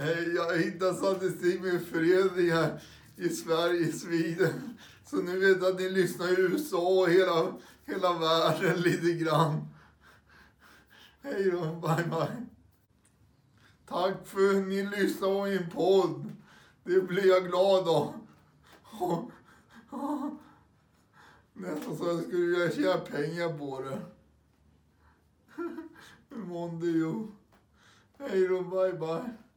Hej, jag hittar statistik med föreningar i Sverige, Sweden. Så nu vet jag att ni lyssnar i USA och hela, hela världen lite grann. Hej då, bye bye. Tack för att ni lyssnar på min podd. Det blir jag glad av. Nästan så jag skulle vilja tjäna pengar på det. Hur månde? Hej då, bye bye.